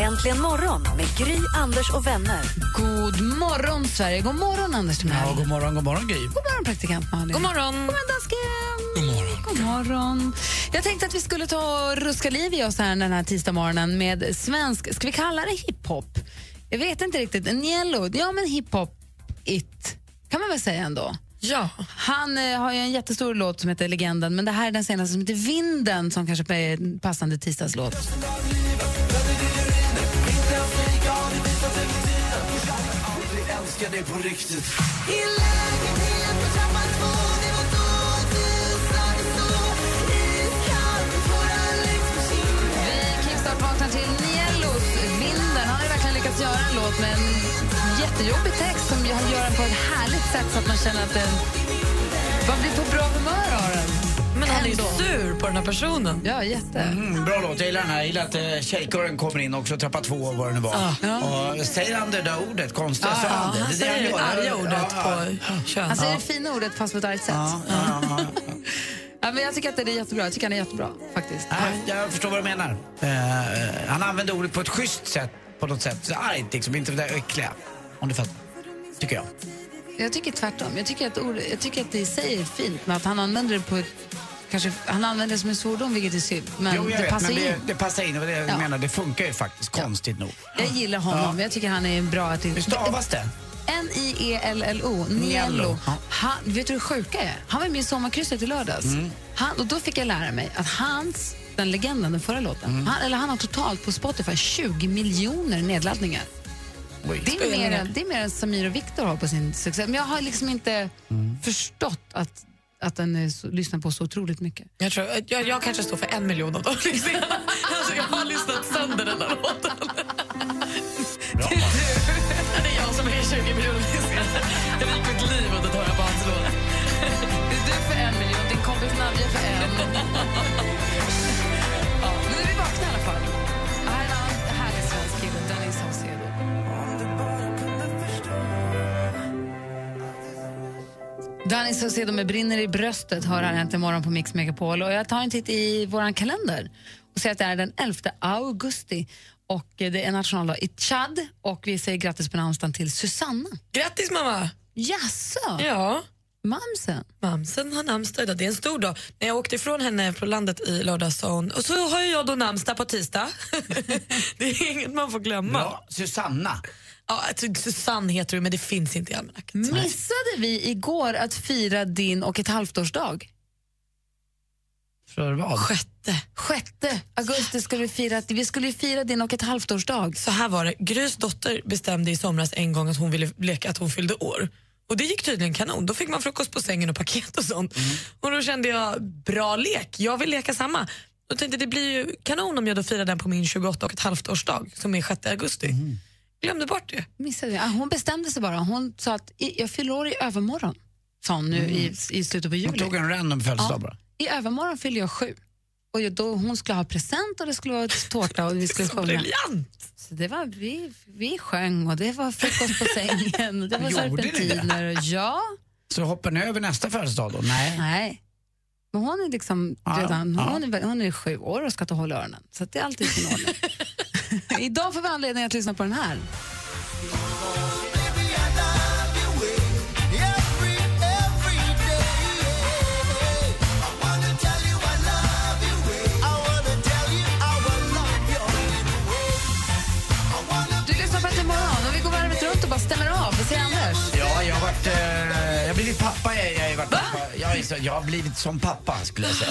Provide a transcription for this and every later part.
Äntligen morgon med Gry, Anders och vänner. God morgon, Sverige. God morgon, Anders Timell. Ja, god morgon, god morgon Gry. God morgon, praktikant Malin. God morgon. God morgon, dansken. God morgon. God morgon. Jag tänkte att vi skulle ta och ruska liv i oss här den här tisdagsmorgonen med svensk, ska vi kalla det hiphop? Jag vet inte riktigt. En yellow, ja men hiphop-it kan man väl säga ändå. Ja. Han eh, har ju en jättestor låt som heter Legenden, men det här är den senaste som heter Vinden som kanske är en passande tisdagslåt. Vi kickstart-vaknar till Niellos Vinden. Han har verkligen lyckats göra en låt med en jättejobbig text som han gör den på ett härligt sätt så att man känner att den... Man blir på bra humör av den. Men han är ju sur på den här personen. Ja, jätte. Mm, bra låt, jag gillar den här. Jag gillar att uh, tjejkören kommer in också, trappa två och vad det nu var. Och säger han det där ordet, konstiga Ja, sa han det. han det säger det arga ordet Ja, på kön. Han säger det fina ordet fast på ett argt sätt. Ja, ja, ja, ja. Ja, men jag tycker att det är jättebra. Jag tycker han är jättebra, faktiskt. Nej, jag förstår vad du menar. Eh, han använder ordet på ett schysst sätt, på något sätt. Så argt liksom, inte det där äckliga. Om du fattar. Tycker jag. Jag tycker tvärtom. Jag tycker att, ord, jag tycker att det i sig är fint, men att han använder det på ett... Kanske, han använder det som en svordom, vilket är synd. Men jo, det vet, passar men in. det passar in. Var det jag Ja. menar. Det funkar ju faktiskt, konstigt nog. Jag gillar honom. Jag tycker han är en bra artist. Hur stavas det? N-I-E-L-L-O. Niello. Niello. Han, vet du hur sjuka är? Han var med i Sommarkrysset i lördags. Mm. Han, och då fick jag lära mig att hans, den legenden, den förra låten, Mm. han, eller han har totalt på Spotify 20 miljoner nedladdningar. Oj. Det är, mer, än- det är mer än Samir och Viktor har på sin succé. Men jag har liksom inte Mm. förstått att, att den är så, lyssnar på så otroligt mycket. Jag, tror, jag, jag kanske står för en miljon av de lyssningarna. Alltså, jag har lyssnat sönder den här låten. Bra. Det är jag som är 20 miljoner. Jag gick mitt liv åt att höra på hans låt. Det är du för en miljon, din kompis Nadja för en. ja, men nu är vi vakna i alla fall. Danny Saucedo med Brinner i bröstet hör här äntligen morgon på Mix Megapol. Och jag tar en titt i vår kalender och ser att det är den 11 augusti. Och det är nationaldag i Chad och vi säger grattis på namnsdagen till Susanna. Grattis mamma! Jaså? Ja, Mamsen? mamsen har namnsdag idag. Det är en stor dag. När jag åkte ifrån henne på landet i lördags sa hon, och så har jag då namnsdag på tisdag. det är inget man får glömma. Bra. Susanna. Ja, alltså, Susanne heter du, men det finns inte i almanackan. Missade vi igår att fira din och ett halvt-årsdag? För vad? Sjätte. Sjätte augusti skulle vi fira, vi skulle ju fira din och ett halvt-årsdag. Så här var det, Grys dotter bestämde i somras en gång att hon ville leka att hon fyllde år. Och det gick tydligen kanon. Då fick man frukost på sängen och paket och sånt. Och då kände jag, bra lek, jag vill leka samma. Då tänkte det blir ju kanon om jag då firar den på min 28 och ett halvt årsdag som är 6 augusti. Glömde bort det. Missade Hon bestämde sig bara. Hon sa att jag fyller år i övermorgon, sa hon nu i, i slutet på Hon juli. tog en random födelsedag bara. I övermorgon fyller jag sju. Och då, hon skulle ha present och det skulle vara tårta och vi skulle sjunga. briljant! Så det var, vi, vi sjöng och det var frukost på sängen och det var det? serpentiner. och- Ja, Så hoppar ni över nästa födelsedag då? Nej. nej. Men hon är liksom Ja, redan, ja. hon, är, hon är sju år och ska ta hålla öronen. Så det är alltid i sin ordning. Idag får vi anledning att lyssna på den här. Så, jag har blivit som pappa, skulle jag säga.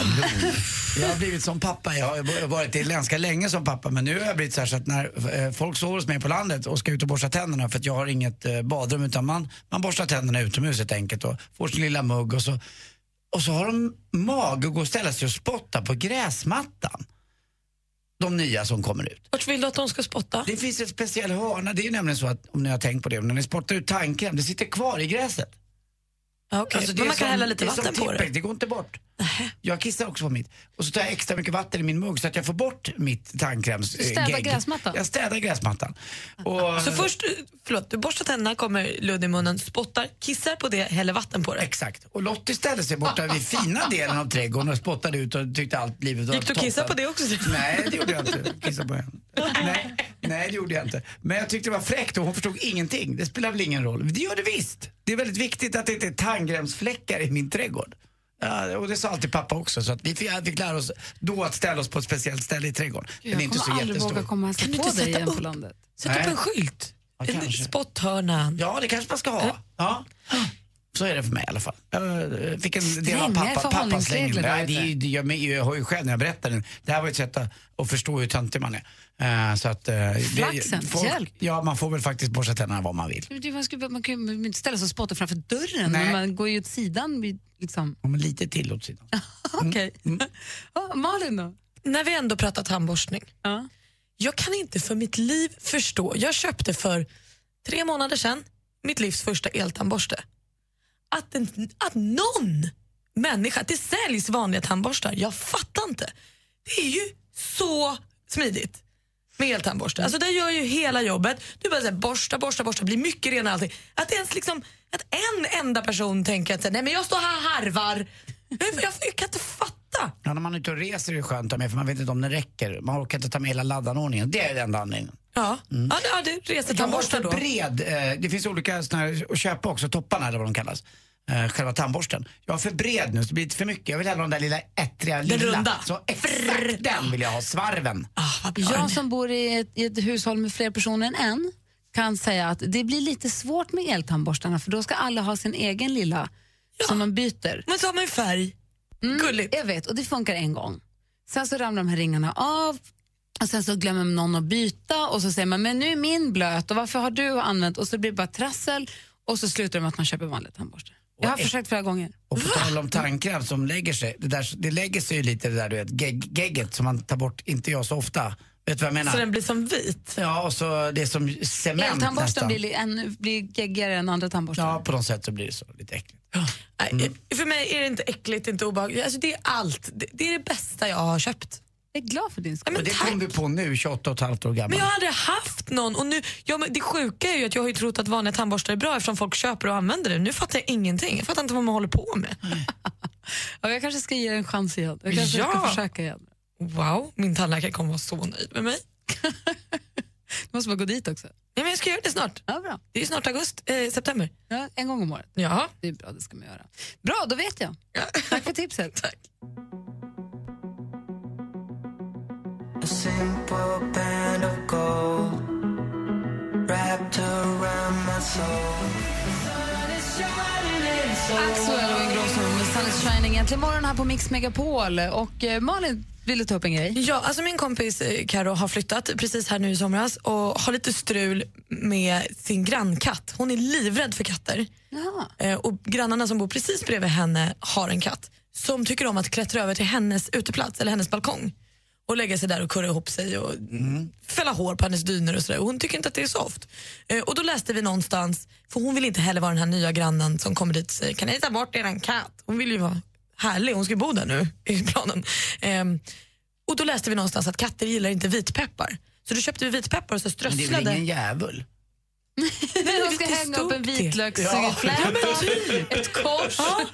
Jag har blivit som pappa. Jag har varit det ganska länge som pappa. Men nu har jag blivit så här så att när eh, folk sover hos mig på landet och ska ut och borsta tänderna för att jag har inget eh, badrum utan man, man borstar tänderna utomhus helt enkelt och får sin lilla mugg och så, och så har de mag att gå och ställa sig och spotta på gräsmattan. de nya som kommer ut. Vart vill du att de ska spotta? Det finns ett speciell hörna, det är nämligen så att, om ni har tänkt på det, när ni spottar ut tandkräm, det sitter kvar i gräset. Okej. Alltså, Men man kan hälla lite vatten på det. Det går inte bort. Jag kissar också på mitt. Och så tar jag extra mycket vatten i min mugg så att jag får bort mitt tandkräms... Du städar gegg. gräsmattan? Jag städar gräsmattan. Och, Så först, eh, förlåt, du borstar tänderna, kommer ludd i munnen, spottar, kissar på det, häller vatten på det. Exakt. Och Lottie ställde sig borta vid fina delen av trädgården och spottade ut och tyckte allt livet var Gick du och kissade på det också? Nej, det gjorde jag inte. Kissa på henne. Nej, nej, det gjorde jag inte. Men jag tyckte det var fräckt och hon förstod ingenting. Det spelar väl ingen roll? Det gör det visst. Det är väldigt viktigt att det inte är tandkrämsfläckar i min trädgård. Ja, och det sa alltid pappa också, så att vi fick, fick lära oss då att ställa oss på ett speciellt ställe i trädgården. Den är Jag inte så jättestor. våga komma och Kan du på inte dig sätta igen upp? på landet. Sätt upp en skylt. Ja, en spotthörna. Ja, det kanske man ska ha. Ja. Så är det för mig i alla fall. Jag eh, fick en del av pappa, pappas där Nej, det det- jag, jag har ju själv när jag berättar den. Det här var ett sätt att, att förstå hur töntig man är. Eh, så att, eh, det- Flaxen, hjälp. Ja, man får väl faktiskt borsta tänderna vad man vill. Det- Man, skulle, man kan ju inte ställa sig och spotta framför dörren, men man går ju åt sidan. Liksom. Ja, men lite till åt sidan. Okej. Ja, Malin då? När vi ändå pratar tandborstning. Ja. Jag kan inte för mitt liv förstå. Jag köpte för tre månader sedan mitt livs första eltandborste. Att, en, att någon människa, att det säljs vanliga tandborstar, jag fattar inte. Det är ju så smidigt med eltandborste. Alltså det gör ju hela jobbet. Du bara så här, borsta, borsta, borsta, blir mycket renare allting. Att ens liksom, att en enda person tänker att nej men jag står här och harvar. Jag, jag, jag kan inte fatta. Ja, när man är ute och reser är det skönt att ta med för man vet inte om det räcker. Man orkar inte ta med hela laddanordningen. Det är den enda anledningen. Ja, ja, det- ja det för då. bred, eh, det finns olika såna här att köpa också, topparna eller vad de kallas. Eh, själva tandborsten. Jag har för bred nu så det blir lite för mycket. Jag vill hellre ha den där lilla ettriga Den lilla. runda. Så exakt den vill jag ha, svarven. Ah, den Jag som bor i ett, i ett hushåll med fler personer än en kan säga att det blir lite svårt med eltandborstarna för då ska alla ha sin egen lilla som man byter. Men så har man ju färg. Gulligt. Jag vet, och det funkar en gång. Sen så ramlar de här ringarna av och sen så glömmer någon att byta och så säger man men nu är min blöt och varför har du använt och så blir det bara trassel och så slutar det med att man köper vanliga tandborstar. Jag har försökt flera gånger. Och på tal om tandkräm som lägger sig, det, där, det lägger sig ju lite det där du vet, gegg, gegget som man tar bort, inte jag så ofta. Vet du vad jag menar? Så den blir som vit. Ja, och så det är som cement Eltandborsten nästan. blir, li- ännu- blir geggigare än andra tandborstar. Ja, på något sätt så blir det så, lite äckligt. Nej, För mig är det inte äckligt, inte obehagligt. Alltså, det är allt. Det, det är det bästa jag har köpt. Jag är glad för din Ja, skull. men Och det tack. kom vi på nu, 28 och ett halvt år gammal. Men jag har aldrig haft någon. Och nu, ja, men det sjuka är ju att jag har ju trott att vanliga tandborstar är bra eftersom folk köper och använder det. Nu fattar jag ingenting. Jag fattar inte vad man håller på med. Ja, jag kanske ska ge det en chans igen. Jag kanske Ja. ska försöka igen. Wow, min tandläkare kommer vara så nöjd med mig. Du måste bara gå dit också. Ja, men jag ska göra det snart. Ja, bra. Det är snart augusti, eh, september. Ja, en gång om året. Ja. Det är bra, det ska man göra. Bra, då vet jag. Tack för tipset. Tack. Axel och Ingrosso med Sun is shining. Äntligen morgon här på Mix Megapol. Och eh, Malin ville ta upp en grej. Ja, alltså min kompis eh, Karo har flyttat precis här nu i somras och har lite strul med sin grannkatt. Hon är livrädd för katter. Jaha. Eh, och grannarna som bor precis bredvid henne har en katt som tycker om att klättra över till hennes uteplats eller hennes balkong och lägga sig där och kurra ihop sig och fälla hår på hennes dyner och sådär. Och hon tycker inte att det är soft. Eh, och då läste vi någonstans, för hon vill inte heller vara den här nya grannen som kommer dit och säger kan ni ta bort eran katt? Hon vill ju vara härlig, hon ska bo där nu i planen. Ehm, och då läste vi någonstans att katter gillar inte vitpeppar. Så då köpte vi vitpeppar och så Men det är väl ingen djävul? De ska det hänga upp en det. vitlöksfläta, typ. ett kors. Ja,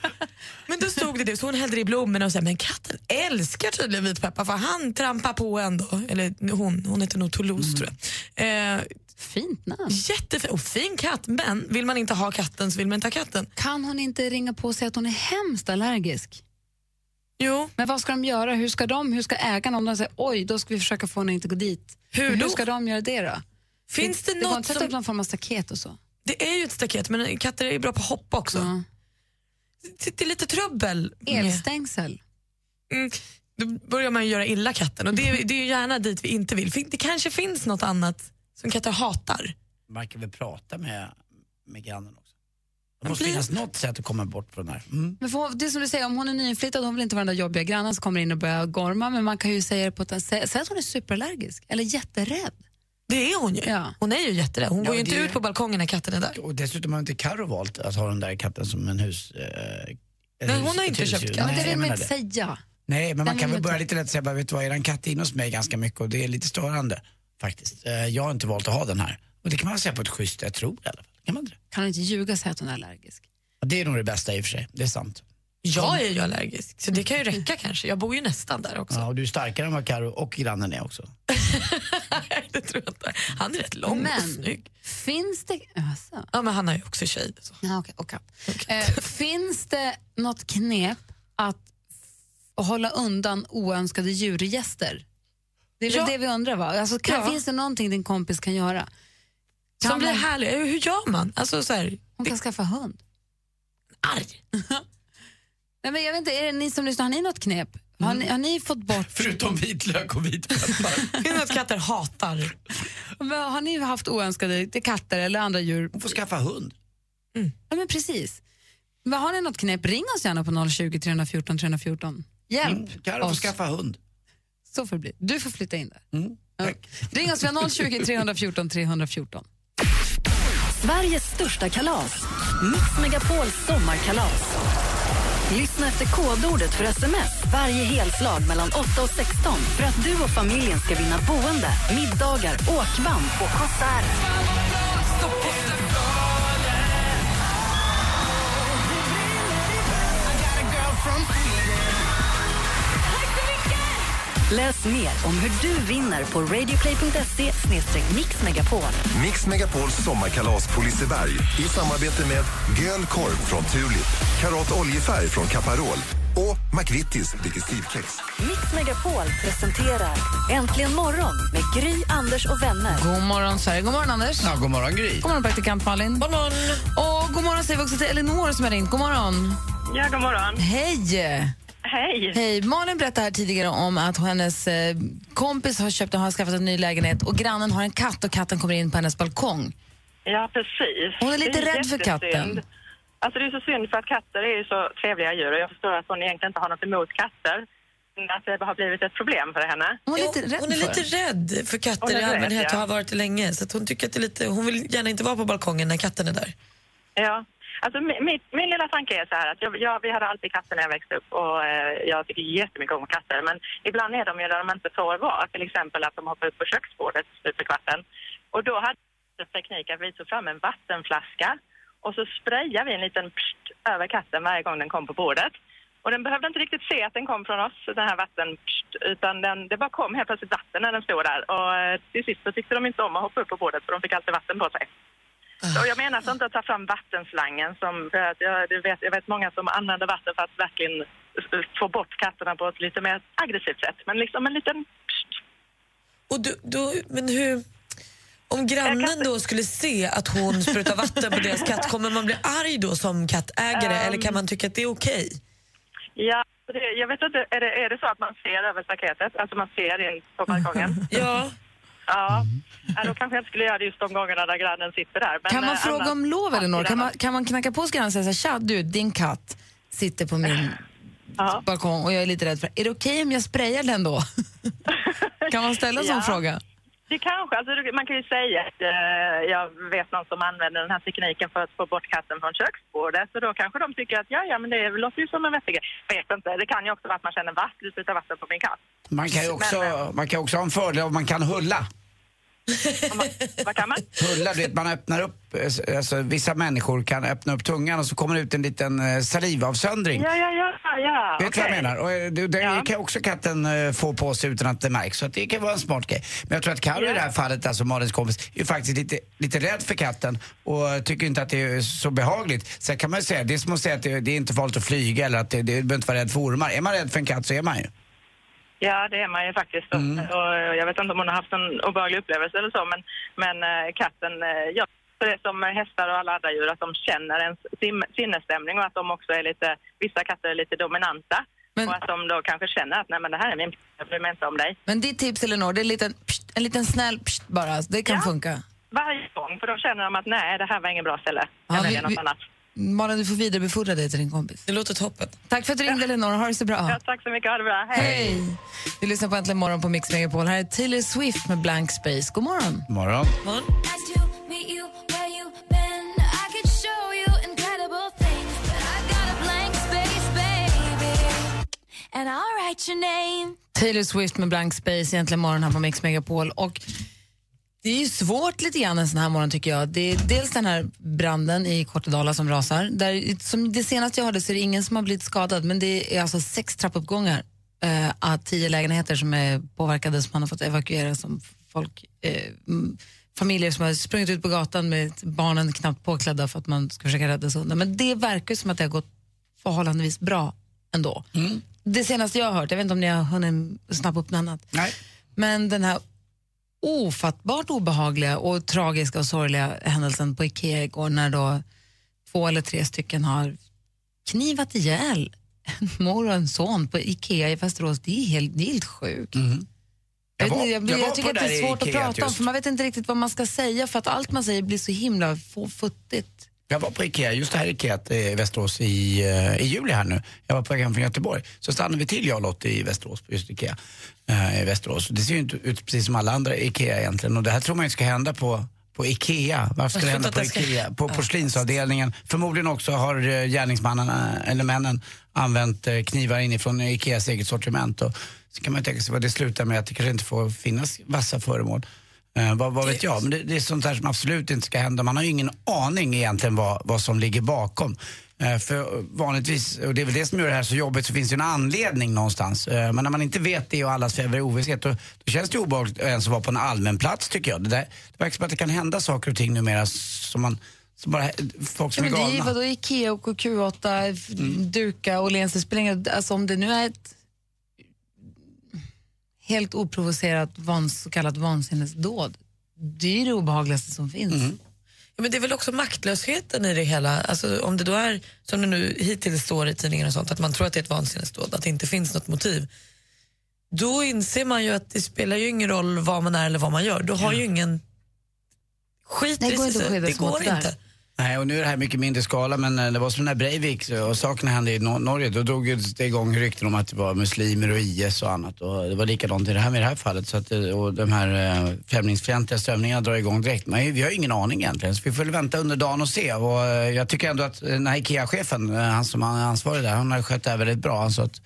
men då stod det det, så hon hällde det i blommorna och sa men katten älskar tydligen vitpeppar för han trampar på ändå. Eller hon, hon heter nog Toulouse tror jag. Eh, Fint namn. jättefin och fin katt men vill man inte ha katten så vill man inte ha katten. Kan hon inte ringa på och säga att hon är hemskt allergisk? Jo, Men vad ska de göra? Hur ska de, hur ska ägarna, om de säger oj, då ska vi försöka få henne att inte gå dit. Hur hur då? ska de göra det då? finns det, Det går något inte att sätta upp någon form av staket och så. Det är ju ett staket men katter är ju bra på att hoppa också. Ja. Det, det är lite trubbel. Elstängsel. Mm, då börjar man ju göra illa katten och det, är- det är ju gärna dit vi inte vill. Det kanske finns något annat som katter hatar. Man kan väl prata med, med grannen också? Det måste blir- finnas något sätt att komma bort från det här. Mm. Men för, det är som du säger, om hon är nyinflyttad hon vill inte vara den där jobbiga grannen som kommer in och börjar gorma, men man kan ju säga det på ett säg, säg att hon är superallergisk eller jätterädd. Det är hon ju. Ja. Hon är ju jätterädd. Hon Ja, går ju inte det- ut på balkongen när katten är där. Och dessutom har inte Carro valt att ha den där katten som en hus... Eh, Nej, hus- hon har inte köpt katt. Men det Nej, vill man inte säga. Nej, men man Den kan vill väl man börja lite lätt säga, bara, vet du vad, eran katt är inne hos mig ganska mycket och det är lite störande faktiskt. Eh, Jag har inte valt att ha den här. Och det kan man säga på ett schysst sätt, jag tror i alla fall. Kan man inte? Kan hon inte ljuga och säga att hon är allergisk? Ja, Det är nog det bästa i och för sig, det är sant. Jag är ju allergisk, så det kan ju räcka kanske. Jag bor ju nästan där också. Ja, och du är starkare än vad Karo och grannen är också. Nej, det tror jag inte. Han är rätt lång och Men snygg. finns det... Alltså. Ja, men han har ju också tjej. Så. Ja, okej, och katt. Eh, finns det något knep att hålla undan oönskade djurgäster? Det är väl Ja. det vi undrar va? Alltså, kan, Ja. Finns det någonting din kompis kan göra? Kan Som blir man- härlig. Hur gör man? Alltså så här, Hon kan skaffa hund. arg. Nej, men jag vet inte, är det ni som lyssnar, har ni något knep? Har, ni, har ni fått bort... Förutom vitlök och vitpeppar. Det är något katter hatar. Men Har ni haft oönskade katter eller andra djur? Hon får skaffa hund. Ja, men precis. Men har ni något knep, ring oss gärna på 020 314 314. Hjälp Mm. Karo får skaffa hund. Så får det bli. Du får flytta in där. Mm. Ja. Ring oss, vi har 020 314 314. Sveriges största kalas. Mix Megapols sommarkalas. Lyssna efter kodordet för sms varje helslag mellan 8 och 16 för att du och familjen ska vinna boende, middagar, åkband och konserter. Läs mer om hur du vinner på radioplay.se mixmegapol. Mix Megapols sommarkalas på Liseberg i samarbete med Göl Korv från Tulip, Karat Oljefärg från Caparol och McVittys Digestivkex. Mix Megapol presenterar Äntligen morgon med Gry, Anders och vänner. God morgon, Sverige. God morgon, Anders. Ja, god morgon Gry. God morgon, praktikant Malin. God morgon. Och god morgon säger vi också till Elinor som har ringt. God morgon. Ja, god morgon. Hej! Hej. Hej. Malin berättade här tidigare om att hennes eh, kompis har köpt och har skaffat en ny lägenhet och grannen har en katt och katten kommer in på hennes balkong. Ja, precis. Hon är lite Det rädd för katten. Alltså det är så synd för att katter är ju så trevliga djur och jag förstår att hon egentligen inte har något emot katter. Men att det har blivit ett problem för henne. Hon är lite rädd hon är för lite rädd för Hon katter är i rädd, allmänhet ja. och har varit det länge. Så att hon tycker att det är lite, hon vill gärna inte vara på balkongen när katten är där. Ja. Alltså min, min, lilla tanke är så här att jag, jag, vi hade alltid katter när jag växte upp och eh, jag tycker jättemycket om katter. Men ibland är de ju där de inte får vara. Till exempel att de hoppar upp på köksbordet slut i kvarten. Och då hade vi teknik att vi tog fram en vattenflaska och så sprayade vi en liten pst över katten varje gång den kom på bordet. Och den behövde inte riktigt se att den kom från oss, den här vatten, pst, utan den, det bara kom helt plötsligt vatten när den stod där. Och eh, till sist så tyckte de inte om att hoppa upp på bordet för de fick alltid vatten på sig. Och jag menar alltså inte att ta fram vattenslangen som, för att jag, vet, jag vet många som använder vatten för att verkligen få bort katterna på ett lite mer aggressivt sätt. Men liksom en liten. Och du, då, men hur... Om grannen då skulle se att hon sprutar vatten på deras katt, kommer man bli arg då som kattägare Ehm. eller kan man tycka att det är okej? Ja, det, jag vet inte, är det, är det så att man ser över staketet? Alltså man ser in på balkongen? Ja. Ja, ja, då kanske jag inte skulle göra det just de gångerna där grannen sitter där. Men, Kan man eh, fråga annars- om lov, Elinor? Kan man, kan man knacka på hos grannen och säga så här, tja du, din katt sitter på min Ja. balkong och jag är lite rädd för Är det okej om jag sprayar den då? kan man ställa en sån Ja. fråga? Det kanske, alltså man kan ju säga att eh, jag vet någon som använder den här tekniken för att få bort katten från köksbordet. Så då kanske de tycker att ja, ja, men det låter ju som en vettig grej. Jag vet inte, det kan ju också vara att man känner vatt, du sprutar vatten på min katt. Man kan ju också, Men, man kan också ha en fördel om man kan hulla. Man, vad kan man? Hulla, du vet, man öppnar upp, eh, alltså vissa människor kan öppna upp tungan och så kommer det ut en liten eh, salivavsöndring. Ja, ja, ja, ja. Vet du vad jag menar? Och eh, det, det Ja. kan också katten få på sig utan att det märks. Så det kan vara en smart grej. Men jag tror att Carro i Ja. det här fallet, alltså Malins kompis, är faktiskt lite, lite rädd för katten och tycker inte att det är så behagligt. Sen kan man ju säga, det är som att säga att det, det är inte farligt att flyga eller att det, det behöver inte vara rädd för ormar. Är man rädd för en katt så är man ju. Ja, det är man ju faktiskt. Mm. Och jag vet inte om hon har haft en obehaglig upplevelse eller så, men, men eh, katten, eh, ja, så det som hästar och alla andra djur, att de känner en sinnesstämning och att de också är lite, vissa katter är lite dominanta. Men- Och att de då kanske känner att nej men det här är min jag bryr mig inte om dig. Men ditt tips Elinor, det är en liten, pst, en liten snäll pst bara, det kan Ja. funka. Varje gång, för då känner de att nej det här var ingen bra ställe. Ja, vi- vi- annat. Malin, du får vidarebefordra det till din kompis. Det låter toppen. Tack för att du ringde, Elinor. Ha det så bra. Ja, tack så mycket, ha det bra. Hej! Hej! Vi lyssnar på Äntligen morgon på Mix Megapol. Här är Taylor Swift med Blank Space. God morgon. Morgon. Taylor Swift med Blank Space, egentligen morgon här på Mix Megapol. Och det är ju svårt lite grann en sån här morgon tycker jag. Det är dels den här branden i Kortedala som rasar. Där, som det senaste jag hörde så är det ingen som har blivit skadad men det är alltså sex trappuppgångar eh, tio lägenheter som är påverkade som man har fått evakuera som folk, eh, familjer som har sprungit ut på gatan med barnen knappt påklädda för att man ska försöka rädda sig undan. Men det verkar som att det har gått förhållandevis bra ändå. Det senaste jag har hört, jag vet inte om ni har hunnit snappa upp något annat. Nej. Men den här ofattbart obehagliga och tragiska och sorgliga händelsen på Ikea igår när då två eller tre stycken har knivat ihjäl en mor och en son på Ikea i Västerås. Det är helt, det är helt sjukt. Jag, Mm. Jag var- jag, jag jag tycker att det är svårt att prata om just. för man vet inte riktigt vad man ska säga för att allt man säger blir så himla futtigt. Jag var på Ikea, just det här Ikea i Västerås i, eh, i juli här nu. Jag var på väg hem från Göteborg. Så stannade vi till jag och Lottie i Västerås, på just Ikea eh, i Västerås. Det ser ju inte ut precis som alla andra Ikea egentligen. Och det här tror man ju ska hända på på Ikea. Varför ska det hända på ska- Ikea? På porslinsavdelningen. Förmodligen också har eh, gärningsmannen eller männen använt knivar inifrån Ikeas eget sortiment. Och så kan man tänka sig vad det slutar med att det kanske inte får finnas vassa föremål. Eh, vad, vad vet jag? Men det, det är sånt där som absolut inte ska hända. Man har ju ingen aning egentligen vad, vad som ligger bakom. Eh, för vanligtvis, och det är väl det som gör det här så jobbigt, så finns det en anledning någonstans. Eh, men när man inte vet det och allas svävar i ovisshet, då, då känns det obehagligt att ens vara på en allmän plats tycker jag. Det, där, det verkar som att det kan hända saker och ting numera som man, som bara, folk Ja, som är men det är ju galna. vadå Ikea och Q8, f- Duka och Åhléns, det spelar ingen alltså om det nu är ett helt oprovocerat vans, så kallat vansinnesdåd, det är det obehagligaste som finns. Ja, men det är väl också maktlösheten i det hela. Alltså, om det då är, som det nu hittills står i tidningar och sånt, att man tror att det är ett vansinnesdåd, att det inte finns något motiv. Då inser man ju att det spelar ju ingen roll vad man är eller vad man gör. Du har ju ingen skit Det i går sig. Det går inte. Nej, och nu är det här mycket mindre skala, men eh, det var som när Breivik eh, och sakerna hände i Norge. Då drog ju det igång rykten om att det var muslimer och IS och annat. Och det var likadant i det här med det här fallet. Så att, eh, och de här främlingsfientliga strömningarna drar igång direkt. Men vi har ju ingen aning egentligen, så vi får väl vänta under dagen och se. Och jag tycker ändå att den här IKEA-chefen, han som är ansvarig där, han har skött det här väldigt bra. Han sa att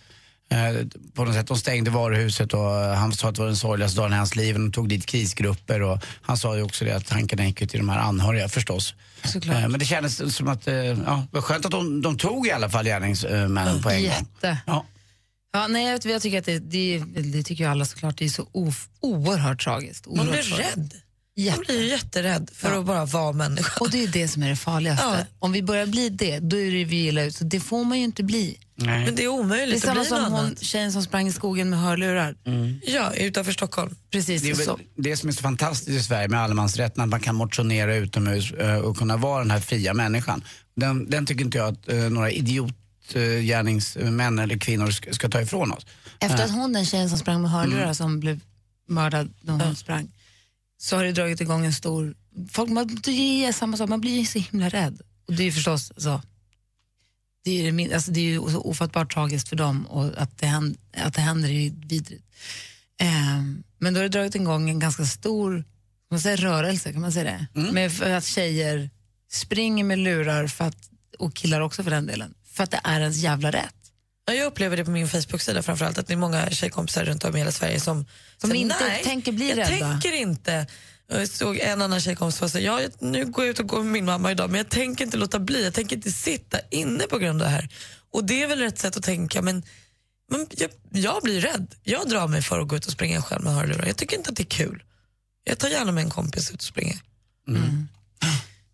på något sätt, de stängde varuhuset och eh, han sa att det var den sorgligaste dagen i hans liv. De tog dit krisgrupper och han sa ju också det att tankarna gick ju till de här anhöriga förstås. Såklart. Eh, men det kändes som att, eh, ja, det var skönt att de, de tog i alla fall gärningsmännen på en gång. Jätte. Ja. Ja, nej, jag, jag tycker att det, det, det tycker ju alla såklart, det är så of, oerhört tragiskt. Man Oerhört blir tragiskt. rädd. Jätte. Man blir ju jätterädd för Ja. att bara vara människa. Och det är det som är det farligaste. Ja. Om vi börjar bli det, då är det vi illa ut. Så det får man ju inte bli. Nej. Men det är Det är omöjligt att samma bli som hon, tjejen som sprang i skogen med hörlurar. Ja, utanför Stockholm. Precis Det är så. det som är så fantastiskt i Sverige med allemansrätten, att man kan motionera utomhus eh, och kunna vara den här fria människan. Den, den tycker inte jag att eh, några idiotgärningsmän eller kvinnor ska, ska ta ifrån oss. Efter Eh, att hon, den tjejen som sprang med hörlurar Mm. som blev mördad när hon sprang, så har det dragit igång en stor... Folk, man, det är samma sak, man blir så himla rädd. Och det är förstås så. Det är, ju alltså det är ju så ofattbart tragiskt för dem och att det händer, att det händer är ju vidrigt. Ehm, men då har det dragit igång en ganska stor kan man säga, rörelse, kan man säga det? Mm. Med för att tjejer springer med lurar, för att, och killar också för den delen, för att det är ens jävla rätt. Ja, jag upplever det på min Facebook-sida framförallt att det är många tjejkompisar runt om i hela Sverige som, Som säger, inte nej, tänker bli jag rädda." tänker inte. Jag såg en annan tjejkompis som sa, ja, jag- nu går jag ut och går med min mamma idag men jag tänker inte låta bli, jag tänker inte sitta inne på grund av det här. Och det är väl rätt sätt att tänka men, men jag, jag blir rädd. Jag drar mig för att gå ut och springa själv med hörlurar. Jag tycker inte att det är kul. Jag tar gärna med en kompis ut och springer.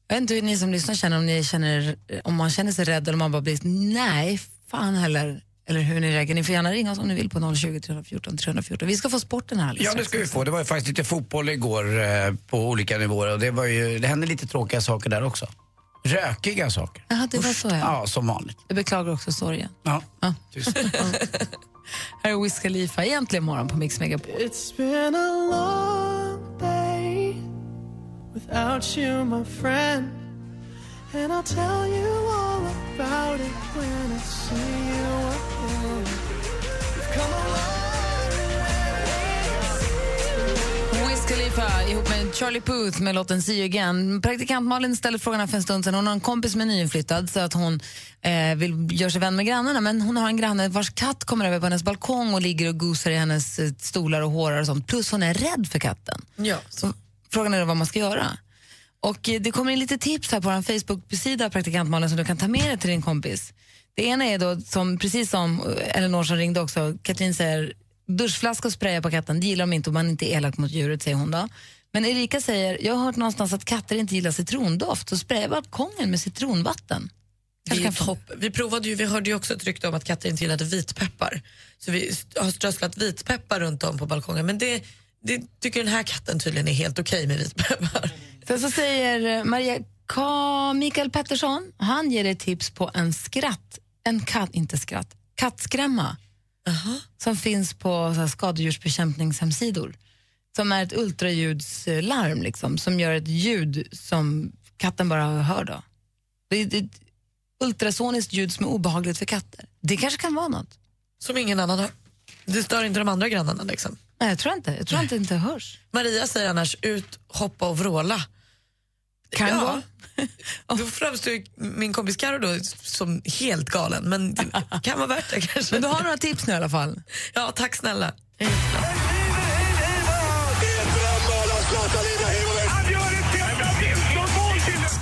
Jag vet inte hur ni som lyssnar känner, om, ni känner, om man känner sig rädd eller om man bara blir nej, fan heller. Eller hur ni reagerar. Ni får gärna ringa oss om ni vill på 020 314 314. Vi ska få sporten här alldeles Ja, det ska vi få. Det var ju faktiskt lite fotboll igår eh, på olika nivåer och det, var ju, det hände lite tråkiga saker där också. Rökiga saker. Jaha, det var så ja. Ja, som vanligt. Jag beklagar också sorgen. Ja. Ja. Tyst. Här är Wiz Khalifa, egentligen morgon på Mix Megapol. It's been a long day without you, my friend. And I'll tell you about Charlie Puth med låten See you again. Praktikant Malin ställde frågan för en stund sedan. Hon har en kompis som är nyinflyttad så att hon eh, vill göra sig vän med grannarna men hon har en granne vars katt kommer över på hennes balkong och ligger och gosar i hennes eh, stolar och hårar och sånt. Plus hon är rädd för katten. Ja. Så frågan är då vad man ska göra. Och eh, det kommer in lite tips här på vår Facebook-sida Praktikant Malin som du kan ta med dig till din kompis. Det ena är då, som, precis som eh, Elinor som ringde också, Katrin säger duschflaska och spraya på katten, det gillar de inte om man inte är elak mot djuret, säger hon då. Men Erika säger, jag har hört någonstans att katter inte gillar citrondoft, så spraya balkongen med citronvatten. Det är ett hopp. Vi provade ju, vi hörde ju också ett rykte om att katter inte gillade vitpeppar. Så vi har strösslat vitpeppar runt om på balkongen. Men det, det tycker den här katten tydligen är helt okej med vitpeppar. Sen så säger Maria Ka Mikael Pettersson, han ger dig tips på en skratt, en katt, inte skratt, kattskrämma som finns på så här, skadedjursbekämpningshemsidor. Som är ett ultraljudslarm liksom, som gör ett ljud som katten bara hör. Då. Det är ett ultrasoniskt ljud som är obehagligt för katter. Det kanske kan vara något. Som ingen annan har. Det stör inte de andra grannarna liksom. Nej, jag tror inte. Jag tror inte det inte hörs. Maria säger annars ut, hoppa och vråla. Kan ja. Då framstår min kompis Karo då som helt galen, men det kan vara värt det kanske. Men du har några tips nu i alla fall. Ja, tack snälla.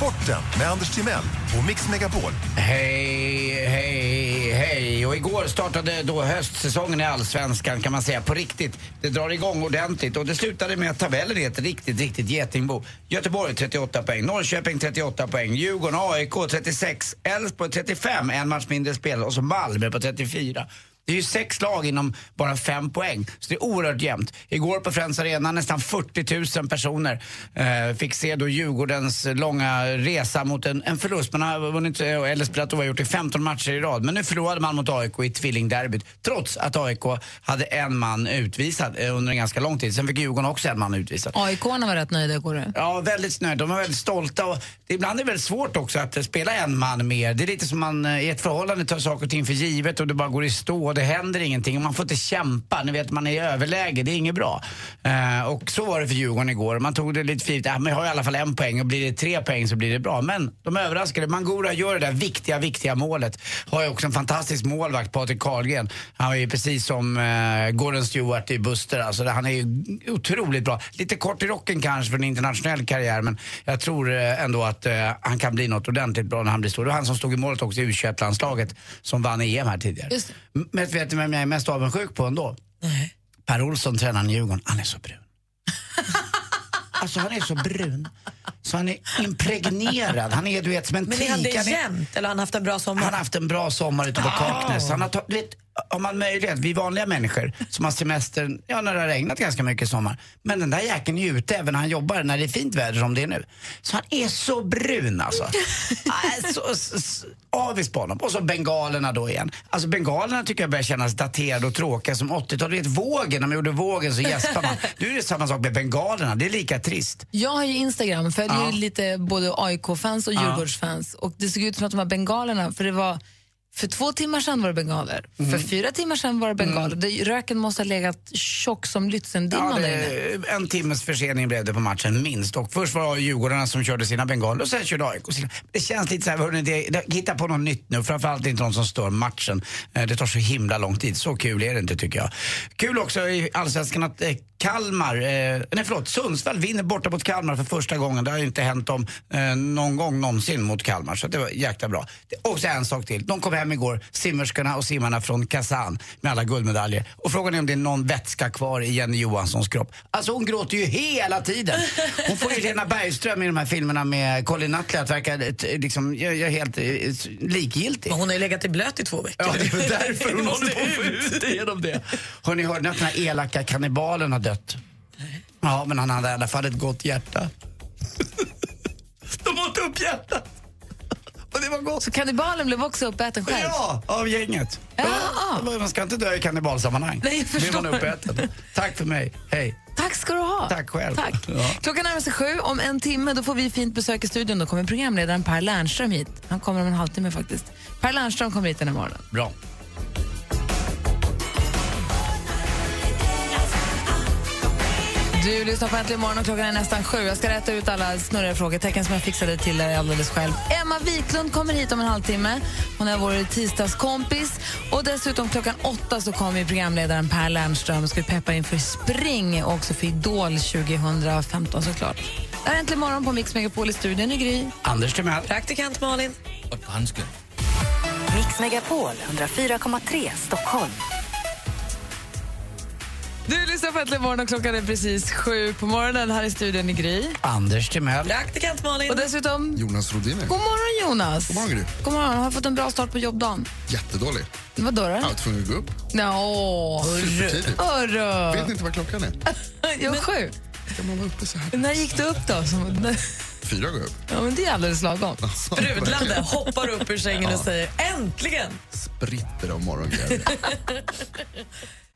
Sporten med Anders Timell och Mix Megapol. Hej, hej, hej. Och igår startade då höstsäsongen i Allsvenskan kan man säga på riktigt. Det drar igång ordentligt och det slutade med att tabellen är ett riktigt, riktigt getingbo. Göteborg 38 poäng, Norrköping 38 poäng, Djurgården, AIK 36, Elfsborg 35, en match mindre spel och så Malmö på 34. Det är ju sex lag inom bara fem poäng, så det är oerhört jämnt. Igår på Friends Arena nästan 40 000 personer eh, fick se då Djurgårdens långa resa mot en, en förlust. Man har vunnit, eh, eller spelat oavgjort i 15 matcher i rad. Men nu förlorade man mot AIK i tvillingderbyt. Trots att AIK hade en man utvisad eh, under en ganska lång tid. Sen fick Djurgården också en man utvisad. aik var rätt nöjda igår. Ja, väldigt nöjda. De är väldigt stolta. Och det, ibland är det väldigt svårt också att spela en man mer. Det är lite som man eh, i ett förhållande tar saker och ting för givet och det bara går i stå och det händer ingenting. Och man får inte kämpa. Ni vet, man är i överläge. Det är inget bra. Eh, och så var det för Djurgården igår. Man tog det lite givet. Ja, men jag har i alla fall en poäng och blir det tre poäng så blir det bra. Men de överraskade. Mangora gör det där viktiga, viktiga målet. Har ju också en fantastisk målvakt, Patrik Karlgren. Han är ju precis som eh, Gordon Stewart i Buster. Alltså, han är ju otroligt bra. Lite kort i rocken kanske för en internationell karriär men jag tror eh, ändå att eh, han kan bli något ordentligt bra när han blir stor. Det var han som stod i målet också i U21-landslaget som vann EM här tidigare. Men vet du vem jag är mest avundsjuk på ändå? Nej. Per Olsson, tränaren i Djurgården. Han är så brun. Alltså han är så brun. Så han är impregnerad. Han är du vet som en Men är han det tik. Jämt eller har han haft en bra sommar? han har haft en bra sommar ute på Kaknäs. Han har du vet, om man möjlighet, vi vanliga människor som har semester, ja när det har regnat ganska mycket i sommar. Men den där jäkeln är ute även när han jobbar, när det är fint väder som det är nu. Så han är så brun alltså. Nej, så, så, så, avis på honom. Och så bengalerna då igen. Alltså bengalerna tycker jag börjar kännas daterade och tråkiga som 80-talet. Du vet vågen, när man gjorde vågen så gäspar man. Nu är det samma sak med bengalerna, det är lika trist. Jag har ju Instagram, följer Ja. lite både AIK-fans och Ja. Djurgårdsfans. Och det såg ut som att de var bengalerna, för det var för två timmar sedan var det bengaler. Mm. För fyra timmar sedan var det bengaler. Det, röken måste ha legat tjock som Ja, Lützendimman där inne. det, en timmes försening blev det på matchen, minst. Och först var det Djurgårdarna som körde sina bengaler och sen körde AIK sina. Det känns lite så här, hörni, det, hitta på något nytt nu. Framförallt inte någon som stör matchen. Eh, Det tar så himla lång tid. Så kul är det inte tycker jag. Kul också i Allsvenskan att eh, Kalmar, eh, nej förlåt, Sundsvall vinner borta mot Kalmar för första gången. Det har inte hänt dem eh, någon gång någonsin mot Kalmar. Så det var jäkla bra. Och så en sak till. De kom hem igår, simmerskorna och simmarna från Kazan med alla guldmedaljer. Och frågan är om det är någon vätska kvar i Jenny Johanssons kropp. Alltså hon gråter ju hela tiden. Hon får ju Lena Bergström i de här filmerna med Colin Nutley att verka eh, liksom, jag, jag är helt eh, likgiltig. Men hon har ju legat i blöt i två veckor. Ja, det är därför hon håller på att få ut igenom det. Har ni hört att den här elaka kannibalen har dött? Ja, men han hade i alla fall ett gott hjärta. De åt upp hjärtat. Och det var gott. Så kannibalen blev också uppäten själv? Ja, av gänget. Ja. Ja, Man ska inte dö i kannibalsammanhang. Nej, jag Blir förstår. man uppäten. Tack för mig. Hej. Tack ska du ha. Tack själv. Tack. Ja. Klockan närmar sig sju. Om en timme då får vi fint besök i studion. Då kommer programledaren Per Lernström hit. Han kommer om en halvtimme faktiskt. Per Lernström kommer hit den här morgonen. Bra. Du lyssnar på Äntligen morgon och klockan är nästan sju. Jag ska rätta ut alla snurriga frågetecken som jag fixade till dig alldeles själv. Emma Wiklund kommer hit om en halvtimme. Hon är vår tisdagskompis. Och dessutom klockan åtta så kommer programledaren Per Lernström och ska peppa inför Spring och också för Idol 2015 såklart. Det här är Äntligen morgon på Mix Megapol i studion i Gry. Anders Timell. Praktikant Malin. Och dansken. Mix Megapol 104,3 Stockholm. Du lyssnar på Äntligen morgon och klockan är precis sju på morgonen här i studion i Gry. Anders Timell. Praktikant Malin. Och dessutom... Jonas Rodiner. God morgon Jonas! God morgon, Gry. God morgon. Har du fått en bra start på jobbdagen? Jättedålig. Vad då? då? Jag var tvungen att gå upp. Nå, Supertidigt. hörru! Vet ni inte vad klockan är? Jag var sju. Ska man vara uppe så här? När gick du upp då? Som, Fyra går upp. ja, men det är alldeles lagom. Sprudlande, hoppar upp ur sängen och säger äntligen. Spritter av morgonglädje.